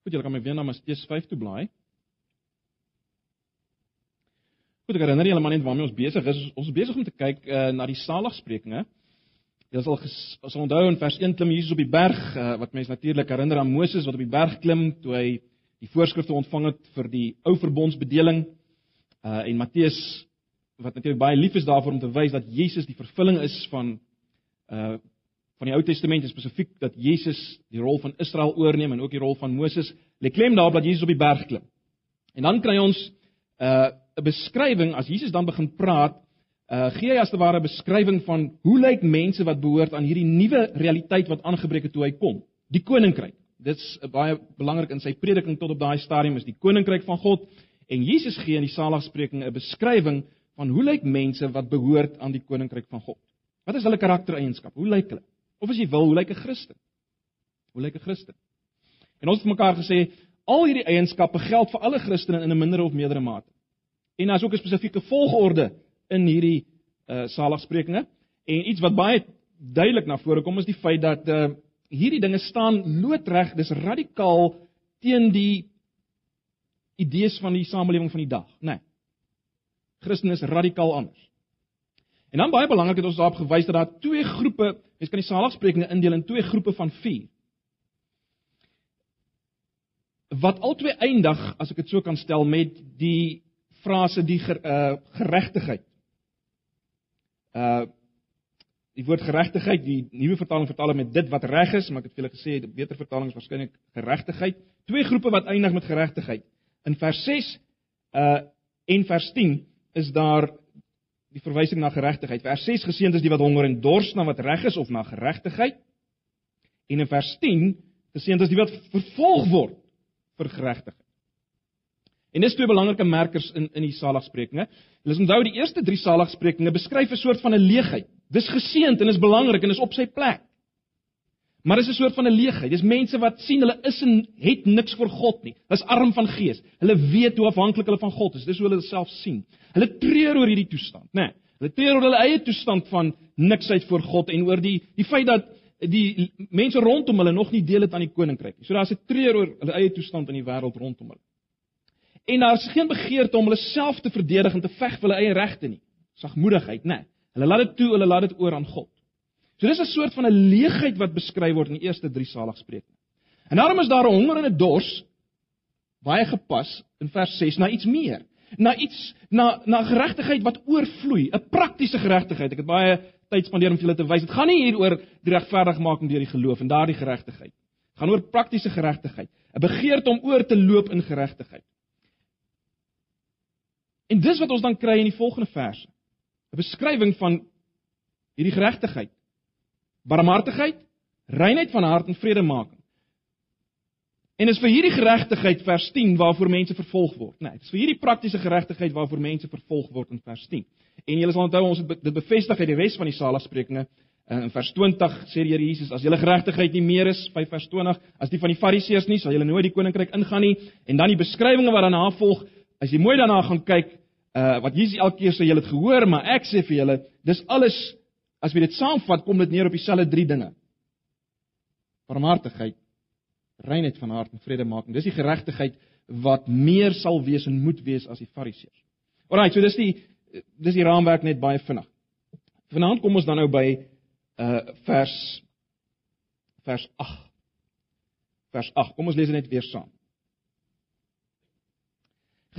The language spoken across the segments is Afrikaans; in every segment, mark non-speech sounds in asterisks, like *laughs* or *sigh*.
Goed, julle kan my weer na Matteus 5 toe blaai. Goed, ek herinner julle maar net waarmee ons besig is. Ons is besig om te kyk uh, na die saligsprekinge. Jy sal as onthou in vers 1 klim Jesus op die berg uh, wat mense natuurlik herinner aan Moses wat op die berg klim toe hy die voorskrifte ontvang het vir die ou verbondsbedeling. Uh, en Matteus wat natuurlik baie lief is daarvoor om te wys dat Jesus die vervulling is van van die Ou Testament en spesifiek dat Jesus die rol van Israel oorneem en ook die rol van Moses, lê klem daarop dat Jesus op die berg klim. En dan kry ons uh 'n beskrywing as Jesus dan begin praat, uh gee hy as te ware 'n beskrywing van hoe lyk mense wat behoort aan hierdie nuwe realiteit wat aangebreek het toe hy kom, die koninkryk. Dit's baie belangrik in sy prediking tot op daai stadium is die koninkryk van God en Jesus gee in die saligspreking 'n beskrywing van hoe lyk mense wat behoort aan die koninkryk van God. Wat is hulle karaktereienskappe? Hoe lyk hulle? Of as jy wil, hoe lyk 'n Christen? Hoe lyk 'n Christen? En ons het mekaar gesê al hierdie eienskappe geld vir alle Christene in 'n minder of meerdere mate. En daar's ook 'n spesifieke volgorde in hierdie uh saligsprekinge en iets wat baie duidelik na vore kom is die feit dat uh hierdie dinge staan loodreg, dis radikaal teen die idees van die samelewing van die dag, né? Nee. Christen is radikaal anders. En dan baie belangrik het ons daarop gewys dat daar twee groepe, mens kan die saligsprekinge indeel in twee groepe van 4. Wat albei eindig, as ek dit so kan stel, met die frase die ger, uh, geregtigheid. Uh die woord geregtigheid, die nuwe vertaling vertaal met dit wat reg is, maar ek het vir julle gesê die beter vertaling is waarskynlik geregtigheid. Twee groepe wat eindig met geregtigheid. In vers 6 uh en vers 10 is daar die verwysing na geregtigheid. Vers 6 geseënd is die wat honger en dors na wat reg is of na geregtigheid. En in vers 10 geseënd is die wat vervolg word vir geregtigheid. En dis twee belangrike merkers in in die saligsprekinge. Hulle onthou die eerste 3 saligsprekinge beskryf 'n soort van 'n leegheid. Dis geseënd en is belangrik en is op sy plek. Maar dis 'n soort van 'n leegheid. Dis mense wat sien hulle is en het niks vir God nie. Hulle is arm van gees. Hulle weet hoe afhanklik hulle van God is. Dis hoe hulle self sien. Hulle treur oor hierdie toestand, né? Nee, hulle treur oor hulle eie toestand van niksheid voor God en oor die die feit dat die mense rondom hulle nog nie deel het aan die koninkryk nie. So daar's 'n treur oor hulle eie toestand in die wêreld rondom hulle. En daar's geen begeerte om hulle self te verdedig en te veg vir hulle eie regte nie. Sagmoedigheid, né? Nee, hulle laat dit toe, hulle laat dit oor aan God. So dis 'n soort van 'n leegheid wat beskryf word in die eerste 3 saligsprekinge. En daarom is daar 'n honger en 'n dors baie gepas in vers 6 na iets meer, na iets na na geregtigheid wat oorvloei, 'n praktiese geregtigheid. Ek het baie tyd spandeer om vir julle te wys. Dit gaan nie hier oor die regverdigmaking deur die geloof en daardie geregtigheid. Dit gaan oor praktiese geregtigheid, 'n begeerte om oor te loop in geregtigheid. En dis wat ons dan kry in die volgende verse. 'n Beskrywing van hierdie geregtigheid barmhartigheid, reinheid van hart en vredemaking. En dis vir hierdie geregtigheid vers 10 waarvoor mense vervolg word. Nee, dis vir hierdie praktiese geregtigheid waarvoor mense vervolg word in vers 10. En julle sal onthou ons het dit bevestig uit die res van die Saligsprekinge in vers 20 sê die Here Jesus as julle geregtigheid nie meer is by vers 20 as die van die Fariseërs nie, sal julle nooit die koninkryk ingaan nie. En dan die beskrywinge wat daarna volg, as jy mooi daarna gaan kyk, uh wat Jesus elke keer sê jy het gehoor, maar ek sê vir julle, dis alles As jy dit saamvat, kom dit neer op dieselfde drie dinge. Barmhartigheid, reinheid van hart en vredemaking. Dis die geregtigheid wat meer sal wees en moet wees as die Fariseërs. Alraai, so dis die dis die raamwerk net baie vinnig. Vanaand kom ons dan nou by uh vers vers 8. Vers 8. Kom ons lees dit net weer saam.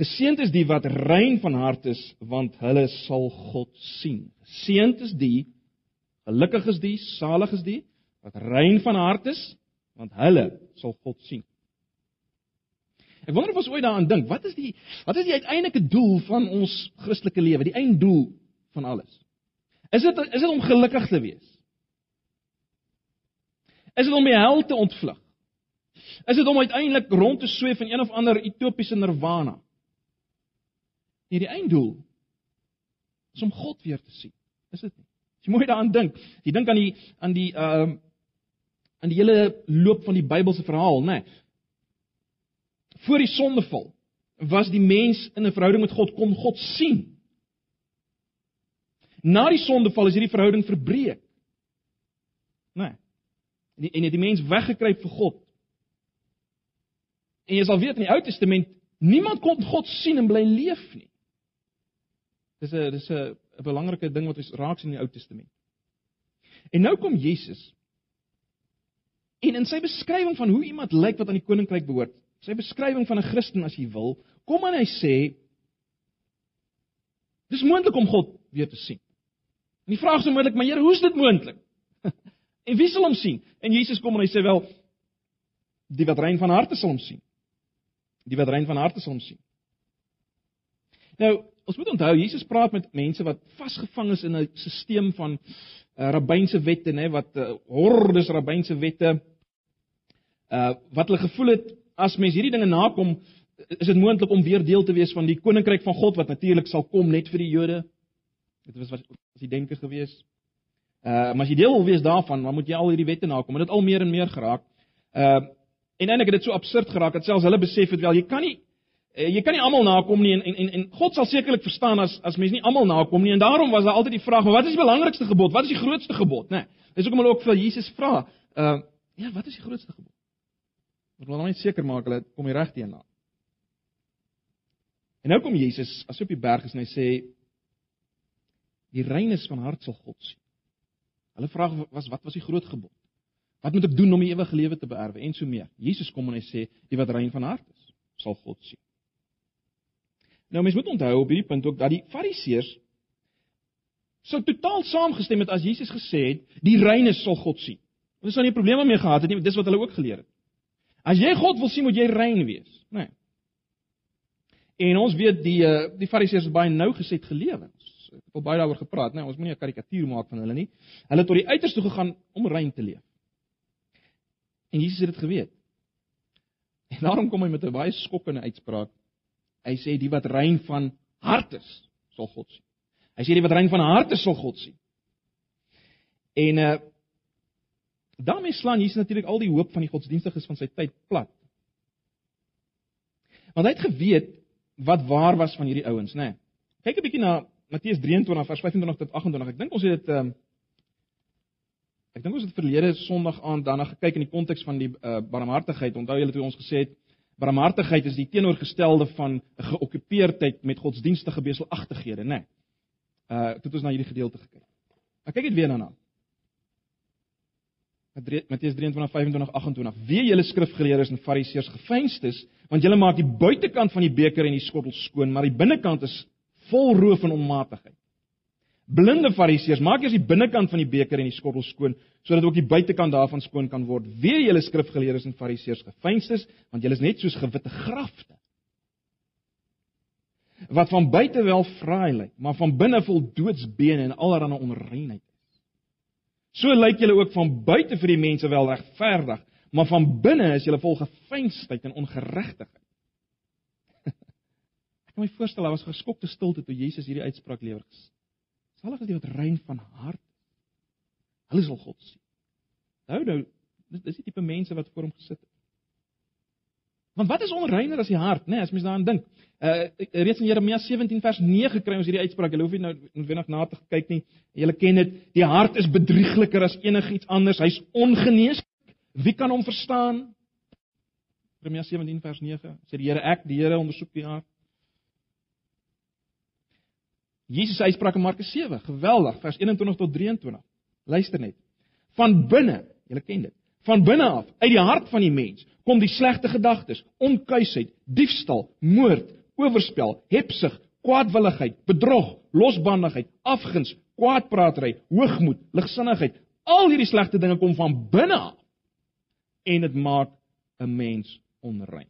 Geseend is die wat rein van hart is, want hulle sal God sien. Geseend is die Gelukkig is die, salig is die wat rein van hart is, want hulle sal God sien. Ek wonder of ons ooit daaraan dink, wat is die wat is die uiteindelike doel van ons Christelike lewe, die einddoel van alles? Is dit is dit om gelukkig te wees? Is dit om die hel te ontvlug? Is dit om uiteindelik rond te sweef in een of ander utopiese nirwana? Nee, die einddoel is om God weer te sien. Is dit nie? As jy mooi daaraan dink, jy dink aan die aan die ehm uh, aan die hele loop van die Bybelse verhaal, né? Nee. Voor die sondeval was die mens in 'n verhouding met God kon God sien. Na die sondeval is hierdie verhouding verbreek. Né? Nee. En die, en die mens weggekruip vir God. En jy sal weet in die Ou Testament niemand kon God sien en bly leef nie. Dis 'n dis 'n 'n belangrike ding wat ons raak sien in die Ou Testament. En nou kom Jesus. En in sy beskrywing van hoe iemand lyk wat aan die koninkryk behoort, sy beskrywing van 'n Christen as jy wil, kom en hy sê Dis moontlik om God weer te sien. En die vraag is onmiddellik, maar Here, hoe is dit moontlik? *laughs* en wie sal hom sien? En Jesus kom en hy sê wel die wat rein van harte sal hom sien. Die wat rein van harte sal hom sien. Nou, ons moet onthou Jesus praat met mense wat vasgevang is in 'n stelsel van uh, rabbynse wette, nê, wat uh, hordes rabbynse wette uh wat hulle gevoel het as mens hierdie dinge nakom, is dit moontlik om weer deel te wees van die koninkryk van God wat natuurlik sal kom net vir die Jode. Dit was wat was die denke gewees. Uh maar as jy deel wil wees daarvan, dan moet jy al hierdie wette nakom. Dit het al meer en meer geraak. Uh en eintlik het dit so absurd geraak dat selfs hulle besef het wel jy kan nie jy kan nie almal nakom nie en en en, en God sal sekerlik verstaan as as mense nie almal nakom nie en daarom was daar altyd die vraag, wat is die belangrikste gebod? Wat is die grootste gebod, né? Nee, dis hoekom hulle ook vir Jesus vra. Uh ja, wat is die grootste gebod? Want hulle wil net seker maak hulle kom die regte een na. En nou kom Jesus as op die berg is en hy sê die reines van hart sal God sien. Hulle vraag was wat was die groot gebod? Wat moet ek doen om die ewige lewe te beerwe en so meer? Jesus kom en hy sê die wat rein van hart is, sal God sien. Nou mens moet onthou op hierdie punt ook dat die Fariseërs sou totaal saamgestem het as Jesus gesê het die reines sal God sien. Hulle sou nie probleme mee gehad het nie, dis wat hulle ook geleer het. As jy God wil sien, moet jy rein wees, né? Nee. En ons weet die eh, die Fariseërs het baie nou geset gelewe. Ek het al baie daaroor gepraat, né? Nee, ons moenie 'n karikatuur maak van hulle nie. Hulle het tot die uiterste toe gegaan om rein te leef. En Jesus het dit geweet. En daarom kom hy met 'n baie skokkende uitspraak. Hy sê die wat rein van hart is, sal God sien. Hy sê die wat rein van hart is, sal God sien. En uh daarmee slaan Jesus natuurlik al die hoop van die godsdienstiges van sy tyd plat. Want hy het geweet wat waar was van hierdie ouens, né? Nee. Kyk 'n bietjie na Matteus 23 vers 25 tot 28. Ek dink ons het dit ehm um, Ek dink ons het verlede Sondag aand daarna gekyk in die konteks van die uh, barmhartigheid. Onthou julle toe ons gesê het barmhartigheid is die teenoorgestelde van 'n geokkupeerdheid met godsdienstige beselagtighede, né? Nee. Uh het ons na hierdie gedeelte gekyk. Maar kyk dit weer daarna. Matteus 23:25-28. Wie julle skrifgeleerdes en fariseërs gefeinstes, want julle maak die buitekant van die beker en die skottel skoon, maar die binnekant is vol roof en onmatigheid. Blinde fariseërs, maak eers die binnekant van die beker en die skottel skoon, sodat ook die buitekant daarvan skoon kan word. Wie julle skrifgeleerdes en fariseërs gefeinstes, want julle is net soos gewitte grafte. Wat van buite wel fraai lyk, maar van binne vol doodsbene en allerlei onreinheid is. So lyk julle ook van buite vir die mense wel regverdig, maar van binne is julle vol gefeinsdheid en ongeregtigheid. *laughs* Ek kan my voorstel daar was geskokte stilte toe Jesus hierdie uitspraak lewer. Salig is die wat rein van hart. Hulle sal God sien. Nou nou, dis dis die tipe mense wat voor hom gesit het. Want wat is onreiner as die hart, né, nee, as mens daaraan dink? Uh reeds in Jeremia 17 vers 9 kry ons hierdie uitspraak. Jy hoef nie nou noodwendig na te kyk nie. Jy ken dit. Die hart is bedriegliker as enigiets anders. Hy's ongeneeslik. Wie kan hom verstaan? Jeremia 17 vers 9 sê die Here ek, die Here ondersoek die hart. Jesus se uitspraak in Markus 7, geweldig, vers 21 tot 23. Luister net. Van binne, julle ken dit. Van binne af, uit die hart van die mens, kom die slegte gedagtes, onkuisheid, diefstal, moord, oorspel, hebsug, kwaadwilligheid, bedrog, losbandigheid, afguns, kwaadpraatery, hoogmoed, ligsinnigheid. Al hierdie slegte dinge kom van binne af en dit maak 'n mens onrein.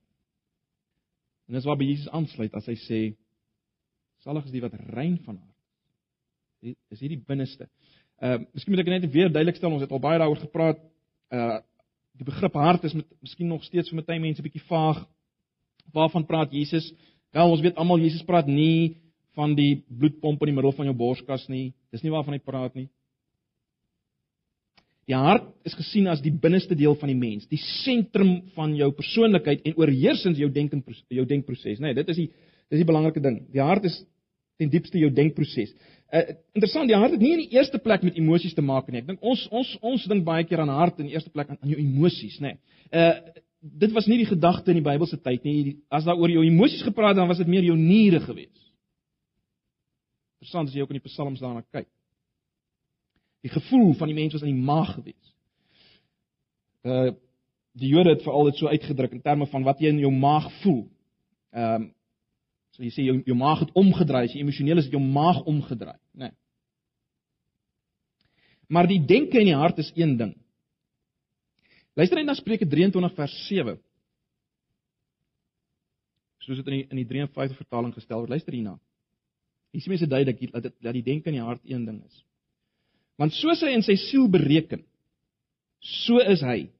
En dis waar by Jesus aansluit as hy sê Salig is die wat rein van hart. Dis hierdie binneste. Ehm uh, miskien moet ek net weer duidelik stel, ons het al baie daaroor gepraat. Uh die begrip hart is met miskien nog steeds vir baie mense 'n bietjie vaag. Waarvan praat Jesus? Wel, ons weet almal Jesus praat nie van die bloedpomp in die middel van jou borskas nie. Dis nie waarvan hy praat nie. Die hart is gesien as die binneste deel van die mens, die sentrum van jou persoonlikheid en oorheersend jou denke jou denkproses, nê. Nee, dit is die dis die belangrike ding. Die hart is ten diepste jou denkproses. Uh, interessant, die hart het nie in die eerste plek met emosies te maak nie. Ek dink ons ons ons dink baie keer aan hart in die eerste plek aan, aan jou emosies, nê. Nee. Uh dit was nie die gedagte in die Bybelse tyd nie. As daar oor jou emosies gepraat dan was dit meer jou niere gewees. Interessant as jy ook in die psalms daarna kyk. Die gevoel van die mens was in die maag gewees. Uh die Jode het veral dit so uitgedruk in terme van wat jy in jou maag voel. Ehm um, so jy sê jou jou maag het omgedraai, as jy emosioneel is, het jou maag omgedraai, né? Nee. Maar die denke in die hart is een ding. Luister net na Spreuke 23 vers 7. Soos dit in die in die 53 vertaling gestel word. Luister hierna. Hier sien mense duidelik dat dit dat die denke in die hart een ding is. Want soos hy in sy siel bereken, so is hy.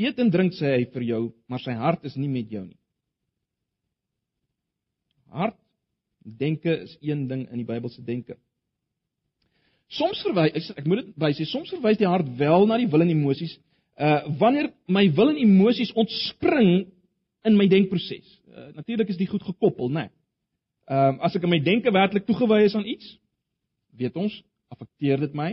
Eet en drink sê hy vir jou, maar sy hart is nie met jou nie. Hart denke is een ding in die Bybelse denke. Soms verwys ek moet dit wys, soms verwys die hart wel na die wil en emosies, uh wanneer my wil en emosies ontspring in my denkproses. Uh, Natuurlik is dit goed gekoppel, né? Nee. Ehm uh, as ek in my denke werklik toegewy is aan iets, weet ons, affekteer dit my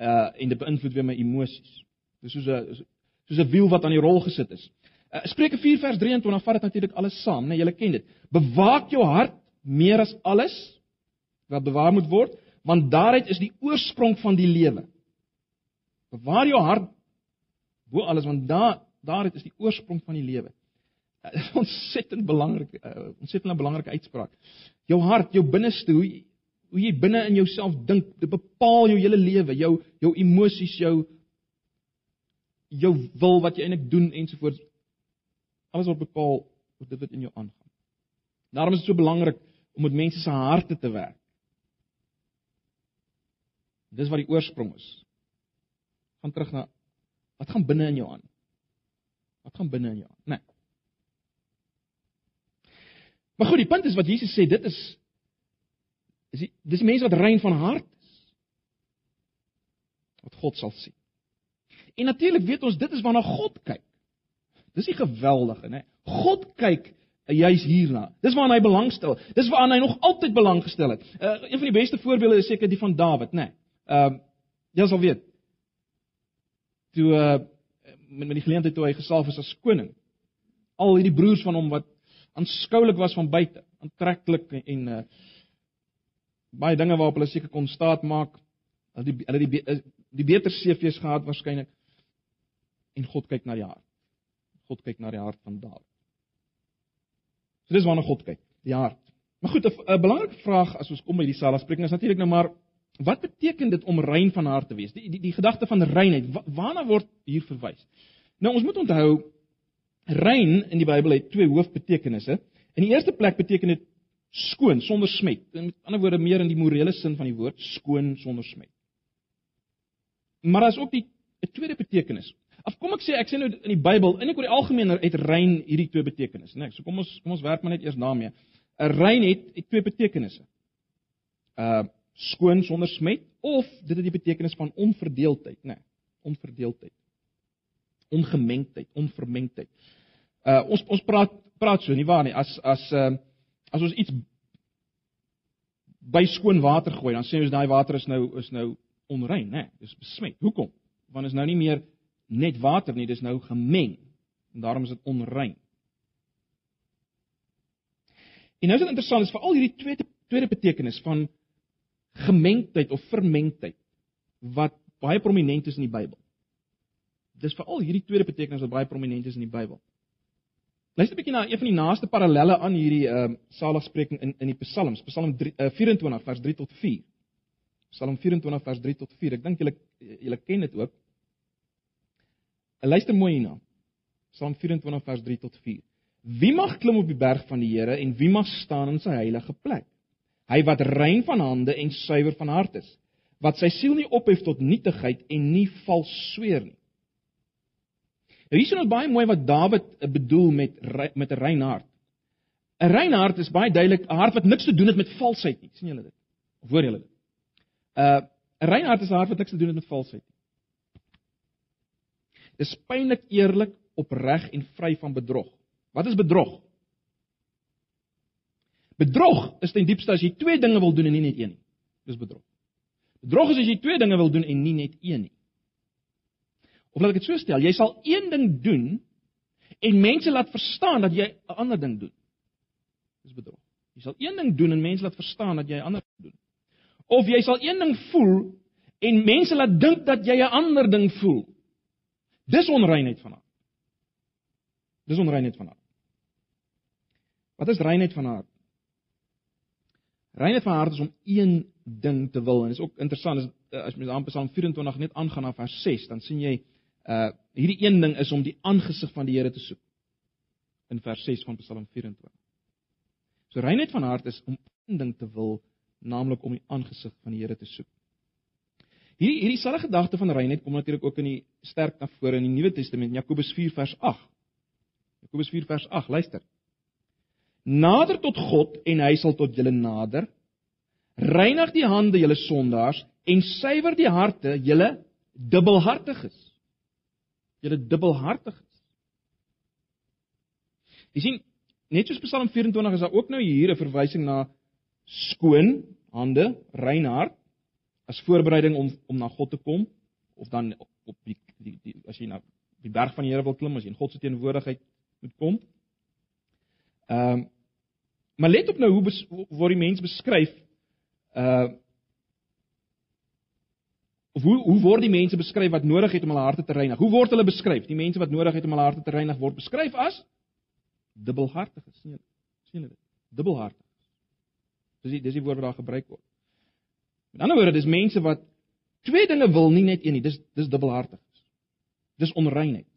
uh en dit beïnvloed weer my emosies. Dis soos 'n soos 'n wiel wat aan die rol gesit is. Uh, Spreuke 4 vers 23 vat dit natuurlik alles saam, né? Nee, Julle ken dit. Bewaak jou hart meer as alles wat bewaar moet word, want daaruit is die oorsprong van die lewe. Bewaar jou hart bo alles want daar daaruit is die oorsprong van die lewe. Uh, *laughs* ontsettend belangrik, uh, ontsettend belangrike uitspraak. Jou hart, jou binneste, hoe hoe jy binne in jouself dink, dit bepaal jou hele lewe, jou jou emosies, jou jou wil wat jy eintlik doen ensovoorts. Alles word bepaal deur dit wat in jou aangaan. Daarom is dit so belangrik om met mense se harte te werk. Dis wat die oorsprong is. Gaan terug na wat gaan binne in jou aan? Wat gaan binne in jou aan? Nee. Maar goed, die punt is wat Jesus sê, dit is Dis die, dis mense wat rein van hart is. Wat God sal sien. En natuurlik weet ons dit is waarna God kyk. Dis die geweldige, né? God kyk juis hierna. Dis waarna hy belangstel. Dis waarna hy nog altyd belang gestel het. Uh, een van die beste voorbeelde is seker die van Dawid, né? Ehm uh, jy sal weet. Toe uh met met die geleentheid toe hy gesalf is as koning. Al hierdie broers van hom wat aanskoulik was van buite, aantreklik en uh baie dinge waarop hulle seker kon staat maak. Hulle die hulle die eh, die beter CV's gehad waarskynlik. En God kyk na die hart. God kyk na die hart van Dawid. So dis waarna God kyk, die hart. Maar goed, 'n belangrike vraag as ons kom by die Salaspreking is natuurlik nou maar wat beteken dit om rein van hart te wees? Die die, die gedagte van reinheid, wa, waarna word hier verwys? Nou ons moet onthou rein in die Bybel het twee hoofbetekenisse. In die eerste plek beteken dit skoon sonder smet. Met ander woorde meer in die morele sin van die woord, skoon sonder smet. Maar daar is ook die 'n tweede betekenis. Of kom ek sê ek sê nou in die Bybel, in ek oor die algemeen uit rein hierdie twee betekenisse, né? Nee, so kom ons kom ons werk maar net eers daarmee. 'n Rein het, het twee betekenisse. Uh skoon sonder smet of dit het die betekenis van onverdeeldheid, né? Nee, onverdeeldheid. Ongemengdheid, onvermengdheid. Uh ons ons praat praat so nie waar nie as as uh as ons iets by skoon water gooi, dan sê ons daai water is nou is nou onrein, né? Dis besmet. Hoekom? Want is nou nie meer net water nie, dis nou gemeng. En daarom is dit onrein. En nou is dit interessant, is veral hierdie tweede tweede betekenis van gemengdheid of vermengdheid wat baie prominent is in die Bybel. Dis veral hierdie tweede betekenis wat baie prominent is in die Bybel. Luister 'n bietjie na een van die naaste parallelle aan hierdie ehm uh, saligspreking in in die Psalms, Psalm 3, uh, 24 vers 3 tot 4. Psalm 24 vers 3 tot 4. Ek dink julle julle ken dit ook. Luister mooi hierna. Psalm 24 vers 3 tot 4. Wie mag klim op die berg van die Here en wie mag staan in sy heilige plek? Hy wat rein van hande en suiwer van hart is, wat sy siel nie ophef tot nietigheid en nie vals sweer nie. Nou hier is ons baie mooi wat Dawid eh, bedoel met met 'n rein hart. 'n Rein hart is baie duidelik 'n hart wat niks te doen het met valsheid nie. sien julle dit? Of hoor julle dit? 'n uh, 'n Rein hart is 'n hart wat niks te doen het met valsheid nie. Dis pynlik eerlik, opreg en vry van bedrog. Wat is bedrog? Bedrog is ten diepste as jy twee dinge wil doen en nie net een nie. Dis bedrog. Bedrog is as jy twee dinge wil doen en nie net een nie. Of laat ek dit so stel, jy sal een ding doen en mense laat verstaan dat jy 'n ander ding doen. Dis bedrog. Jy sal een ding doen en mense laat verstaan dat jy 'n ander ding doen. Of jy sal een ding voel en mense laat dink dat jy 'n ander ding voel. Dis onreinheid van hart. Dis onreinheid van hart. Wat is reinheid van hart? Reinheid van hart is om een ding te wil en dit is ook interessant as as mens aan Psalm 24 net aangaan na vers 6, dan sien jy uh hierdie een ding is om die aangesig van die Here te soek. In vers 6 van Psalm 24. So reinheid van hart is om een ding te wil, naamlik om die aangesig van die Here te soek. Hierdie hierdie selfe gedagte van reinheid kom natuurlik ook in die sterk na vore in die Nuwe Testament, Jakobus 4 vers 8. Jakobus 4 vers 8, luister. Nader tot God en hy sal tot julle nader. Reinig die hande julle sondaars en suiwer die harte julle dubbelhartiges. Julle dubbelhartiges. Jy sien, net soos Psalm 24 is daar ook nou hier 'n verwysing na skoon hande, rein hart as voorbereiding om om na God te kom of dan op die die, die as jy na die berg van die Here wil klim, as jy in God se teenwoordigheid moet kom. Ehm um, Maar let op nou hoe bes, word die mens beskryf uh of hoe hoe word die mense beskryf wat nodig het om hulle harte te reinig? Hoe word hulle beskryf? Die mense wat nodig het om hulle harte te reinig word beskryf as dubbelhartige, sien jy? Sien jy dit? Dubbelhartig. Dis die dis die woord wat daar gebruik word. Met ander woorde, dis mense wat twee dinge wil, nie net een nie. Dis dis dubbelhartig. Dis onreinheid.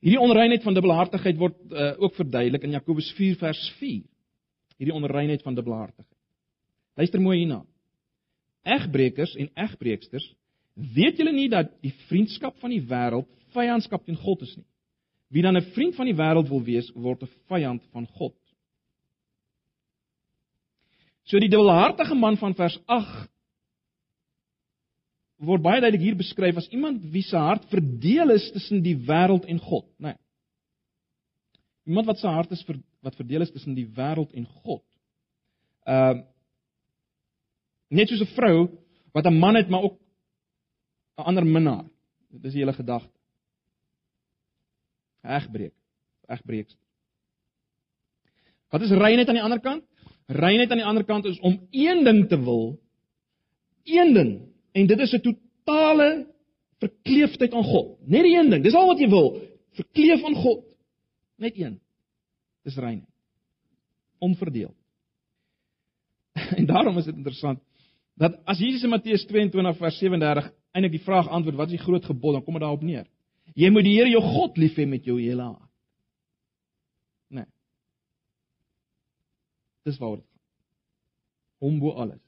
Hierdie onreinheid van dubbelhartigheid word uh, ook verduidelik in Jakobus 4 vers 4. Hierdie onreinheid van dubbelhartigheid. Luister mooi hierna. Egbrekers en egbreeksters, weet julle nie dat die vriendskap van die wêreld vyandskap teen God is nie? Wie dan 'n vriend van die wêreld wil wees, word 'n vyand van God. So die dubbelhartige man van vers word baie duidelik hier beskryf as iemand wie se hart verdeel is tussen die wêreld en God, né? Nee. Iemand wat se hart is ver, wat verdeel is tussen die wêreld en God. Ehm uh, net soos 'n vrou wat 'n man het maar ook 'n ander minnaar. Dit is die hele gedagte. Egbreek. Egbreek. Wat is reinheid aan die ander kant? Reinheid aan die ander kant is om een ding te wil. Een ding En dit is 'n totale verkleefdheid aan God. Net die een ding, dis al wat jy wil, verkleef aan God. Net een. Dis rein. Onverdeel. *laughs* En daarom is dit interessant dat as Jesus in Matteus 22 vers 37 eintlik die vraag antwoord wat is die groot gebod, dan kom dit daarop neer. Jy moet die Here jou God lief hê met jou hele hart. Dis waar dit gaan. Hom bo alles.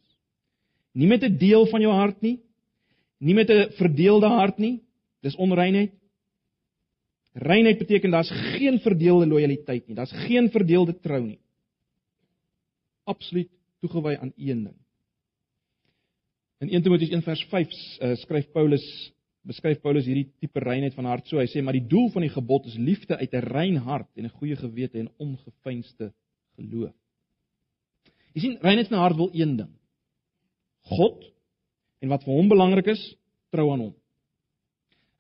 Nie met 'n deel van jou hart nie. Nie met 'n verdeelde hart nie. Dis onreinheid. Reinheid beteken daar's geen verdeelde lojaliteit nie. Daar's geen verdeelde trou nie. Absoluut toegewy aan een ding. In 1 Timoteus 1:5 uh, skryf Paulus beskryf Paulus hierdie tipe reinheid van hart so. Hy sê maar die doel van die gebod is liefde uit 'n rein hart en 'n goeie gewete en ongefeinste geloof. Jy sien, reinheid van hart wil een ding. God en wat vir hom belangrik is, trou aan hom.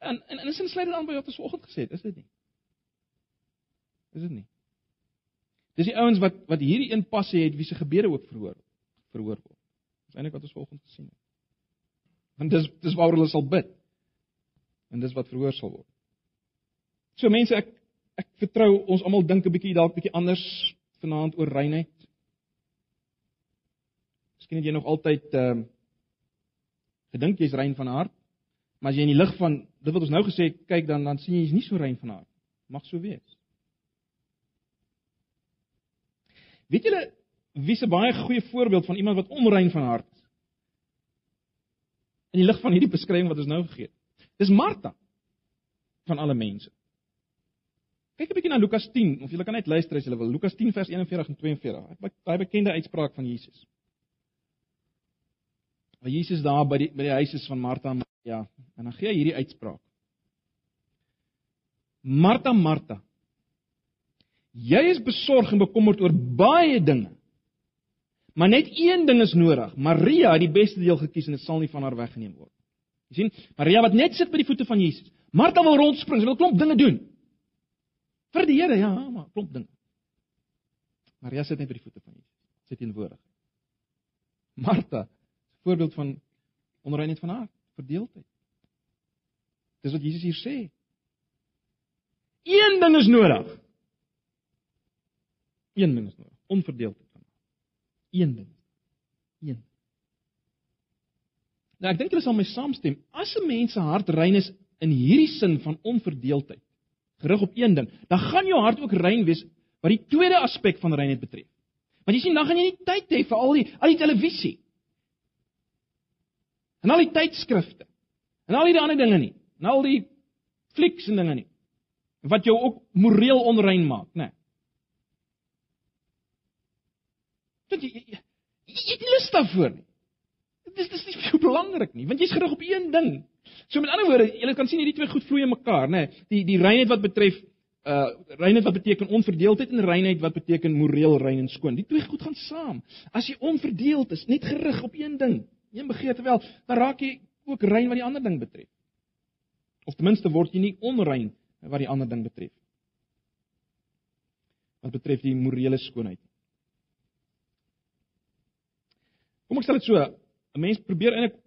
En en en is dit dit aan by wat ons vanoggend gesê het, is dit nie? Is dit nie? Dis die ouens wat wat hierdie een passie het wie se gebede ook verhoor verhoor word. Dis eintlik wat ons vanoggend gesien het. Want dis dis waaroor hulle sal bid. En dis wat verhoor sal word. So mense, ek ek vertrou ons almal dink 'n bietjie dalk bietjie anders vanaand oor reinheid. Miskien het jy nog altyd ehm uh, gedink jy's rein van hart, maar as jy in die lig van dit wat ons nou gesê het kyk dan dan sien jy jy's nie so rein van hart. Mag so wees. Weet julle wie se baie goeie voorbeeld van iemand wat onrein van hart? In die lig van hierdie beskrywing wat ons nou gegee het. Dis Martha van alle mense. Kyk 'n bietjie na Lukas 10 of jy kan net luister as jy wil. Lukas 10 vers 41 en 42. Baie bekende uitspraak van Jesus waar Jesus daar by die by die huis is van Martha en Maria en dan gee hy hierdie uitspraak. Martha, Martha. Jy is besorg en bekommerd oor baie dinge. Maar net een ding is nodig. Maria het die beste deel gekies en dit sal nie van haar weggeneem word. Jy sien, Maria wat net sit by die voete van Jesus. Martha wil rondspring, sy wil klomp dinge doen. Vir die Here, ja, maar klop dinge. Maria sit net by die voete van Jesus. Sy teenwoordig. Martha, voorbeeld van onreinheid van hart, verdeeldheid. Dis wat Jesus hier sê. Een ding is nodig. Een ding is nodig, onverdeeldheid van hart. Een ding. Een. Nou ek dink julle sal my saamstem, as 'n mens se hart rein is in hierdie sin van onverdeeldheid, gerig op een ding, dan gaan jou hart ook rein wees wat die tweede aspek van reinheid betref. Want jy sien, dan gaan jy nie tyd hê vir al die al die televisie. En al die tydskrifte. En al die ander dinge nie. En al die flieks en dinge nie. Wat jou ook moreel onrein maak, né? Nee. Dit jy jy jy het lus daarvoor nie. Dit is dis nie so belangrik nie, want jy's gerig op een ding. So met ander woorde, jy kan sien hierdie twee goed vloei in mekaar, né? Nee. Die die reinheid wat betref uh reinheid wat beteken onverdeeldheid en reinheid wat beteken moreel rein en skoon. Die twee goed gaan saam. As jy onverdeeld is, net gerig op een ding, een begeerte wel, dan raak jy ook rein wat die ander ding betref. Of ten minste word jy nie onrein wat die ander ding betref. Wat betref die morele skoonheid. Kom ek stel dit so, 'n mens probeer eintlik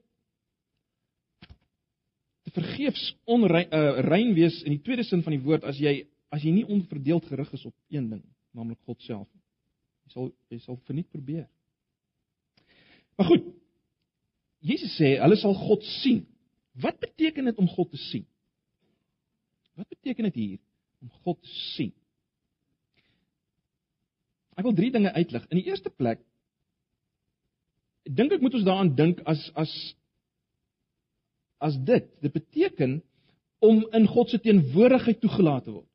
te vergeefs onrein uh, rein wees in die tweede sin van die woord as jy as jy nie onverdeeld gerig is op een ding, naamlik God self. Jy sal jy sal verniet probeer. Maar goed. Jesus sê hulle sal God sien. Wat beteken dit om God te sien? Wat beteken dit hier om God te sien? Ek wil drie dinge uitlig. In die eerste plek dink ek moet ons daaraan dink as as as dit dit beteken om in God se teenwoordigheid toegelaat te word.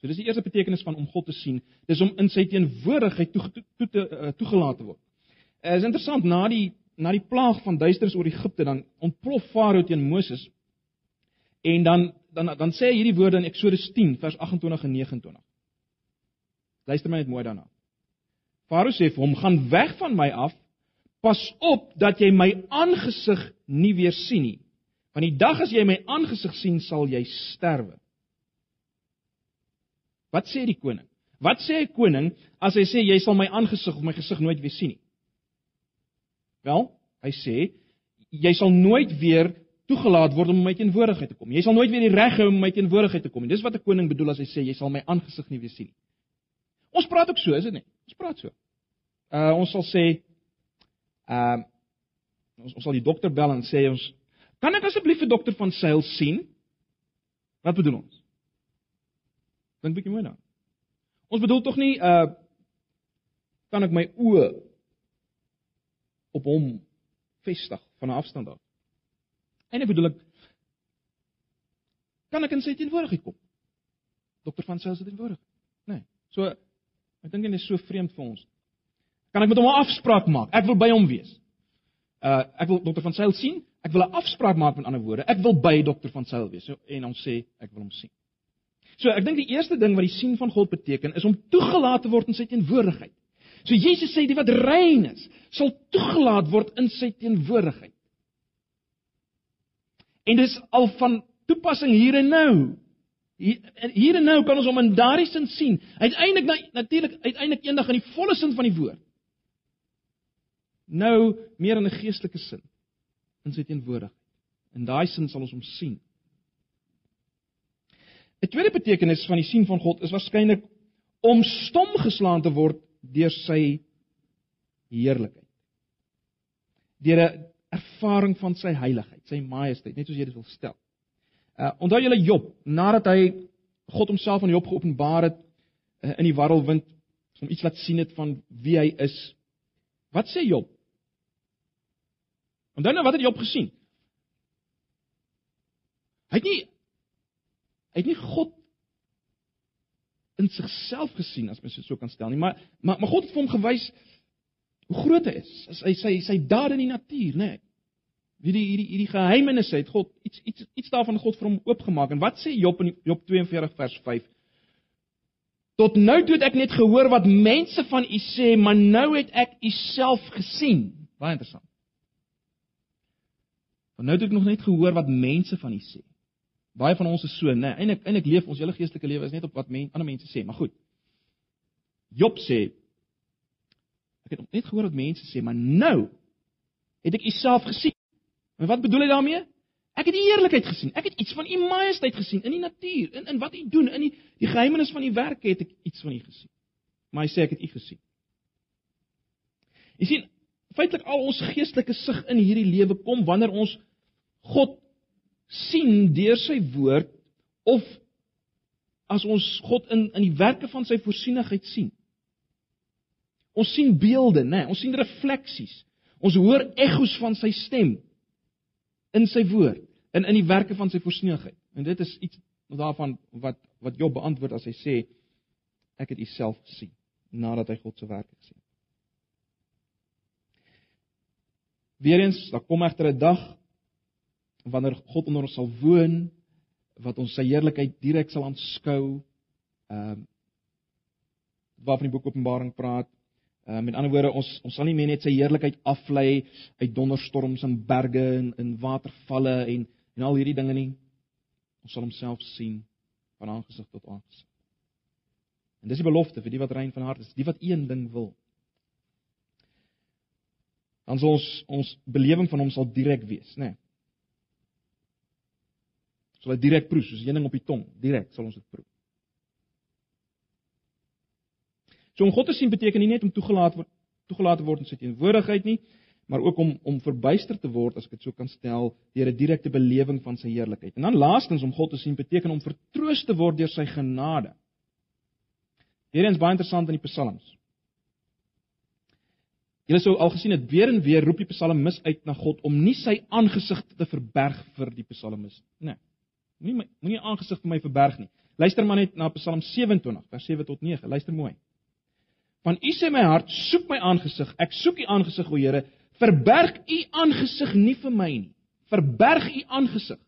So dis die eerste betekenis van om God te sien, dis om in sy teenwoordigheid toe toe, toe te uh, toegelaat te word. Dit uh, is interessant na die na die plaag van duisternis oor Egipte dan ontplof Farao teen Moses. En dan dan dan sê hy hierdie woorde in Eksodus 10 vers 28 en 29. Luister my net mooi daarna. Farao sê vir hom: "Gaan weg van my af. Pas op dat jy my aangesig nie weer sien nie. Want die dag as jy my aangesig sien, sal jy sterwe." Wat sê die koning? Wat sê 'n koning as hy sê jy sal my aangesig of my gesig nooit weer sien nie? Wel, hy sê jy sal nooit weer toegelaat word om in my teenwoordigheid te kom. Jy sal nooit weer die reg hê om in my teenwoordigheid te kom nie. Dis wat 'n koning bedoel as hy sê jy sal my aangesig nie weer sien nie. Ons praat ook so, is dit nie? Ons praat so. Uh ons sal sê uh ons ons sal die dokter bel en sê ons kan ek asseblief vir dokter van Sail sien? Wat bedoel ons? Dink bietjie mooi daaraan. Ons bedoel tog nie uh kan ek my oë op hom vestig van 'n afstand af. En ek bedoel ek kan ek in sy teenwoordigheid kom? Dokter van Sail se teenwoordigheid. Nee. So ek dink dit is so vreemd vir ons kan ek met hom 'n afspraak maak. Ek wil by hom wees. Uh ek wil dokter van Sail sien. Ek wil 'n afspraak maak met ander woorde. Ek wil by dokter van Sail wees. So, en ons sê ek wil hom sien. So ek dink die eerste ding wat die sien van God beteken is om toegelaat te word in sy teenwoordigheid. So Jesus sê die wat rein is, sal toegelaat word in sy teenwoordigheid. En dis al van toepassing hier en nou. Hier en nou kan ons hom in daardie sin sien. Uiteindelik natuurlik uiteindelik eendag in die volle sin van die woord nou meer in 'n geestelike sin in sy teenwoordigheid. In daai sin sal ons hom sien. 'n Tweede betekenis van die sien van God is waarskynlik om stom geslaan te word deur sy heerlikheid. Deur 'n ervaring van sy heiligheid, sy majesteit, net soos jy dit wil stel. Uh onthou julle Job, nadat hy God homself aan Job geopenbaar het uh, in die warrelwind, om iets laat sien het van wie hy is. Wat sê Job? Onthou nou wat het Job gesien? Hy het nie hy het nie God in sigself gesien as mens dit so kan stel nie, maar maar, maar God het vir hom gewys hoe groot hy is. As hy sy sy dade in die natuur, né? Nee. Hierdie hierdie hierdie geheimenisse het God iets iets iets daarvan God vir hom oopgemaak. En wat sê Job in Job 42 vers 5? Tot nou toe het ek net gehoor wat mense van u sê, maar nou het ek u self gesien. Baie interessant. Want nou het ek nog net gehoor wat mense van u sê. Baie van ons is so, né? Nee, eintlik eintlik leef ons hele geestelike lewe is net op wat men, ander mense sê, maar goed. Job sê ek het net gehoor wat mense sê, maar nou het ek u self gesien. En wat bedoel hy daarmee? Ek het die heerlikheid gesien. Ek het iets van u majesteit gesien in die natuur, in in wat u doen, in die die geheimenis van u werke het ek iets van u gesien. Maar hy sê ek het u gesien. Jy sien, feitelik al ons geestelike sig in hierdie lewe kom wanneer ons God sien deur sy woord of as ons God in in die werke van sy voorsienigheid sien. Ons sien beelde, né? Nee, ons sien refleksies. Ons hoor ekko's van sy stem in sy woord, in in die werke van sy voorsienigheid. En dit is iets daarvan wat wat Job beantwoord as hy sê ek het U self gesien nadat hy God se werke gesien het. Weerens, daar kom egter 'n dag wanneer God onder ons sal woon, wat ons sy heerlikheid direk sal aanskou. Ehm uh, waarvan die boek Openbaring praat. Ehm uh, met ander woorde, ons ons sal nie meer net sy heerlikheid aflei uit donderstorms en berge en in watervalle en en al hierdie dinge nie. Ons sal homself sien van aangesig tot aangesig. En dis die belofte vir die wat rein van hart is, die wat een ding wil. Dan sal ons ons belewing van hom sal direk wees, né? Nee sal dit direk proe soos heuning op die tong, direk sal ons dit proe. So om God te sien beteken nie net om toegelaat word toegelaat word in sy teenwoordigheid nie, maar ook om om verbuister te word as ek dit so kan stel deur 'n direkte belewing van sy heerlikheid. En dan laastens om God te sien beteken om vertroos te word deur sy genade. Hierin is baie interessant in die Psalms. Julle sou al gesien het weer en weer roep die psalmis uit na God om nie sy aangesig te verberg vir die psalmis nie. Moenie moenie aangesig vir my verberg nie. Luister maar net na Psalm 27 vers 7 tot 9. Luister mooi. Want U sê my hart soek my aangesig. Ek soek U aangesig, o Here. Verberg U aangesig nie vir my nie. Verberg U aangesig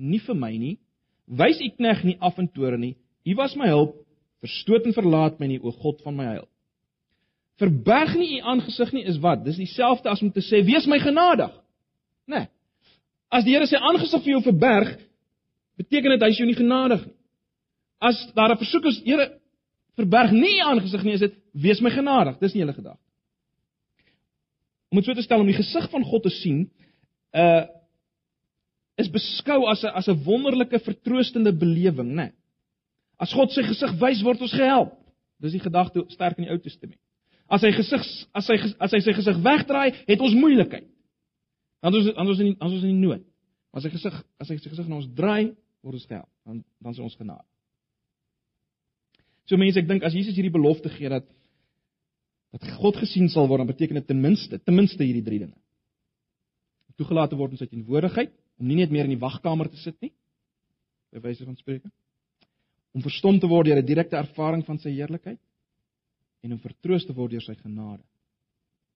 nie vir my nie. Wys U knegg nie af in toorn nie. U was my hulp. Verstoot en verlaat my nie, o God van my heil. Verberg nie U aangesig nie is wat? Dis dieselfde as om te sê wees my genadig. Né? Nee. As die Here sy aangesig vir jou verberg, beteken dit hy is jou nie genadig nie. As daar 'n versoek is, Here, verberg nie aangesig nie, is dit wees my genadig. Dis nie hulle gedagte. Om dit so te stel om die gesig van God te sien, uh is beskou as 'n as 'n wonderlike vertroostende belewing, né? Nee. As God sy gesig wys, word ons gehelp. Dis die gedagte sterk in die Ou Testament. As hy gesig as hy as hy sy gesig wegdraai, het ons moeilikheid. Dan ons dan ons in dan ons in die nood. As hy gesig as hy sy gesig na ons draai, word gehelp. Dan dan is ons genade. So mense, ek dink as Jesus hierdie belofte gee dat dat God gesien sal word, dan beteken dit ten minste, ten minste hierdie drie dinge. Toegelaat te word in sy teenwoordigheid, om nie net meer in die wagkamer te sit nie. By wyse van spreke. Om verstom te word deur 'n direkte ervaring van sy heerlikheid en om vertroos te word deur sy genade.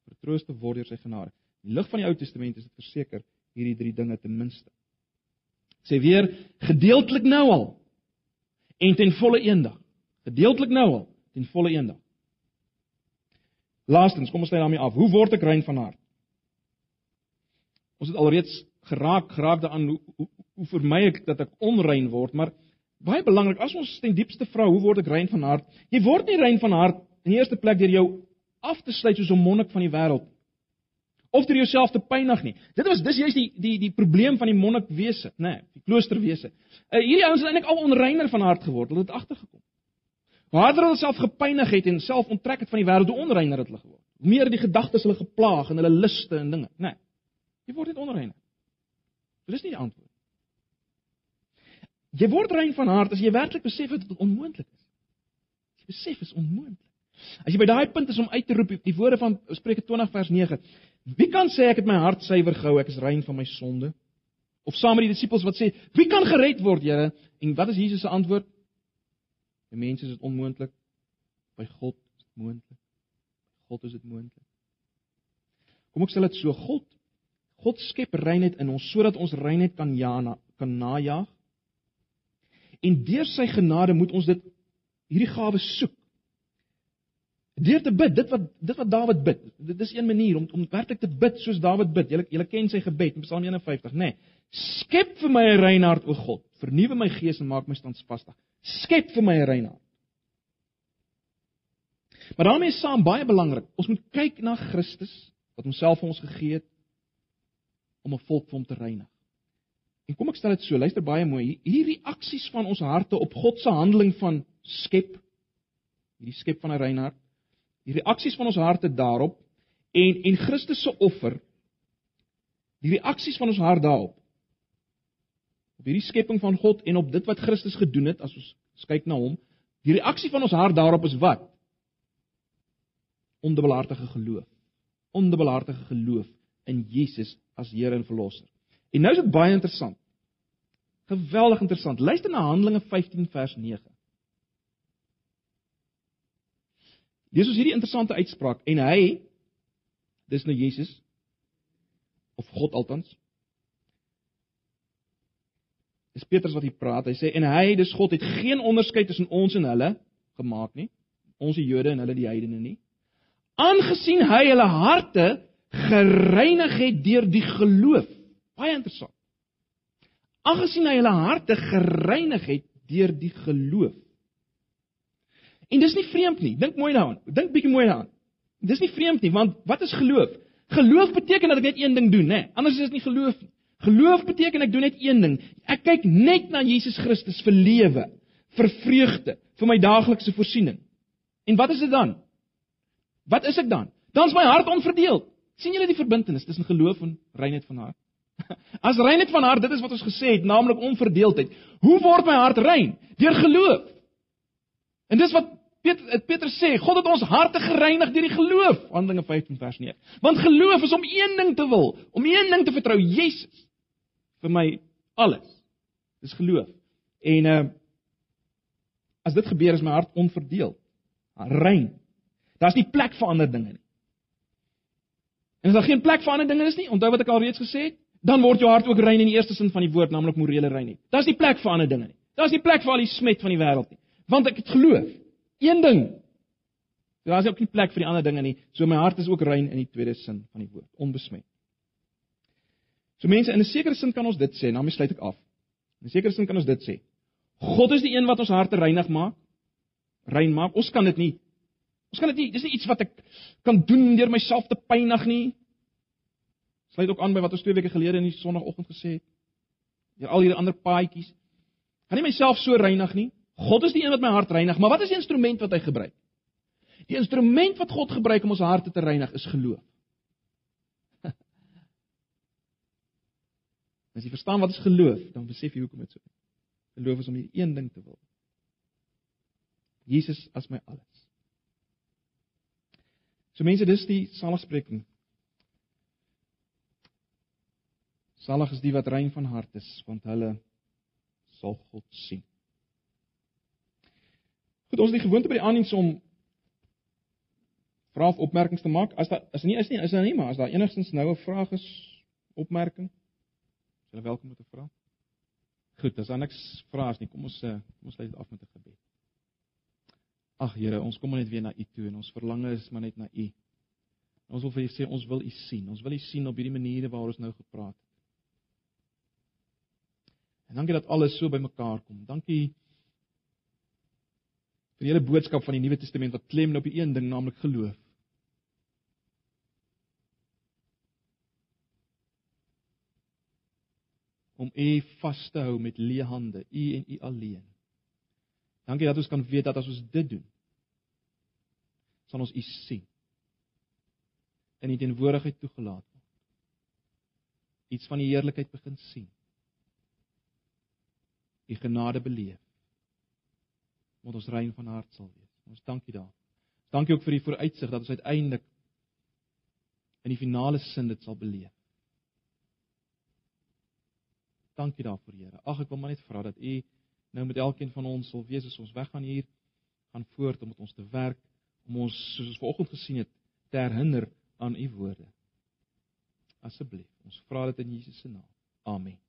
Vertroos te word deur sy genade. In die lig van die Ou Testament is dit verseker hierdie drie dinge ten minste sê weer gedeeltelik nou al en ten volle eendag. Gedeeltelik nou al, ten volle eendag. Laastens, kom ons lê daarmee af. Hoe word ek rein van hart? Ons het alreeds geraak geraak daaraan hoe hoe, hoe vermy ek dat ek onrein word, maar baie belangrik as ons ten diepste vra hoe word ek rein van hart? Jy word nie rein van hart in die eerste plek deur jou af te sluit soos 'n monnik van die wêreld of deur jouself te pynig nie. Dit was dis juist die die die probleem van die monnikwese, nê, nee, die kloosterwese. Uh, hierdie ouens het eintlik al onreiner van hart geword, hulle het agtergekom. Hoe harder hulle self gepynig het en self onttrek het van die wêreld, hoe onreiner het hulle geword. Hoe meer die gedagtes hulle geplaag en hulle liste en dinge, nê. Nee, jy word net onreiner. Dis nie die antwoord. Jy word rein van hart as jy werklik besef dat dit onmoontlik is. Jy besef is onmoontlik. As jy by daai punt is om uit te roep die woorde van Spreuke 20 vers 9, wie kan sê ek het my hart suiwer gehou, ek is rein van my sonde? Of saam met die disippels wat sê, wie kan gered word, Here? En wat is Jesus se antwoord? By mense is dit onmoontlik, by God is dit moontlik. God is dit moontlik. Kom ek sê dit so, God God skep reinheid in ons sodat ons reinheid kan jana kan najag. En deur sy genade moet ons dit hierdie gawe soek. Deur te bid, dit wat dit wat Dawid bid. Dit is een manier om om werklik te bid soos Dawid bid. Julle julle ken sy gebed in Psalm 51, nê? Nee. Skep vir my 'n rein hart, o God. vernuwe my gees en maak my standvastig. Skep vir my 'n rein hart. Maar daarmee is saam baie belangrik. Ons moet kyk na Christus wat homself vir ons gegee het om 'n volk vir hom te reinig. En kom ek stel dit so, luister baie mooi. Hierdie reaksies van ons harte op God se handeling van skep, hierdie skep van 'n rein hart, die reaksies van ons harte daarop en en Christus se offer, die reaksies van ons hart daarop. Op hierdie skepping van God en op dit wat Christus gedoen het as ons kyk na hom, die reaksie van ons hart daarop is wat? Ondubbelhartige geloof. Ondubbelhartige geloof in Jesus as Here en Verlosser. En nou is dit baie interessant. Geweldig interessant. Luister na Handelinge 15 vers 9. Dis is hierdie interessante uitspraak en hy dis nou Jesus of God althans. Dis Petrus wat hier praat. Hy sê en hy, dis God het geen onderskeid tussen ons en hulle gemaak nie. Ons die Jode en hulle die heidene nie. Aangesien hy hulle harte gereinig het deur die geloof. Baie interessant. Aangesien hy hulle harte gereinig het deur die geloof. En dis nie vreemd nie. Dink mooi daaraan. Dink bietjie mooi daaraan. Dis nie vreemd nie, want wat is geloof? Geloof beteken dat ek net een ding doen, né? Anders is dit nie geloof nie. Geloof beteken ek doen net een ding. Ek kyk net na Jesus Christus vir lewe, vir vreugde, vir my daaglikse voorsiening. En wat is dit dan? Wat is ek dan? Dan is my hart onverdeeld. sien julle die verbintenis tussen geloof en reinheid van hart? *laughs* As reinheid van hart, dit is wat ons gesê het, naamlik onverdeeldheid. Hoe word my hart rein? Deur geloof. En dis wat Petrus Petrus sê, God het ons harte gereinig deur die geloof, Handelinge 15 vers 9. Want geloof is om een ding te wil, om een ding te vertrou, Jesus. Vir my alles. Dis geloof. En uh as dit gebeur is my hart onverdeeld, rein. Daar's nie plek vir ander dinge nie. En as daar geen plek vir ander dinge is nie, onthou wat ek al reeds gesê het, dan word jou hart ook rein in die eerste sin van die woord, naamlik morele reinheid. Daar's nie plek vir ander dinge nie. Daar's nie plek vir al die smet van die wêreld nie want ek het geloof. Een ding. Daar is ook nie plek vir die ander dinge nie. So my hart is ook rein in die tweede sin van die woord, onbesmet. So mense, in 'n sekere sin kan ons dit sê, nou sluit ek af. In 'n sekere sin kan ons dit sê. God is die een wat ons harte reinig maak. Rein maak. Ons kan dit nie. Ons kan dit nie. Dis nie iets wat ek kan doen deur myself te pynig nie. Sluit ook aan by wat ons twee weke gelede in die sonoggend gesê het. Deur al hierdie ander paadjies. Kan nie myself so reinig nie. God is die een wat my hart reinig, maar wat is die instrument wat hy gebruik? Die instrument wat God gebruik om ons harte te reinig is geloof. *laughs* As jy verstaan wat is geloof, dan besef jy hoekom dit so is. Geloof is om hierdie een ding te wil. Jesus as my alles. So mense, dis die saligspreking. Salig is die wat rein van hart is, want hulle sal God sien. Goed, ons het die gewoonte by die aandiens om vrae of opmerkings te maak. As daar as nie is nie, is daar nie, maar as daar enigstens nou 'n vraag is, opmerking, is hulle welkom om te vra. Goed, as daar niks vrae is nie, kom ons eh, kom ons sluit dit af met 'n gebed. Ag Here, ons kom net weer na U toe en ons verlange is maar net na U. Ons wil vir U sê ons wil U sien. Ons wil U sien op hierdie maniere waar ons nou gepraat het. En dankie dat alles so bymekaar kom. Dankie vir die hele boodskap van die Nuwe Testament wat klem op die een ding, naamlik geloof. Om U vas te hou met leë hande, U en U alleen. Dankie dat ons kan weet dat as ons dit doen, sal ons U sien. In die teenwoordigheid toegelaat word. Iets van die heerlikheid begin sien. U genade beleef omdat ons rein van hart sal wees. Ons dankie daar. Dankie ook vir die vooruitsig dat ons uiteindelik in die finale sin dit sal beleef. Dankie daarvoor, Here. Ag, ek wil maar net vra dat U nou met elkeen van ons sal wees as ons weggaan hier, gaan voort om met ons te werk, om ons soos ons vanoggend gesien het, te herinner aan U woorde. Asseblief, ons vra dit in Jesus se naam. Amen.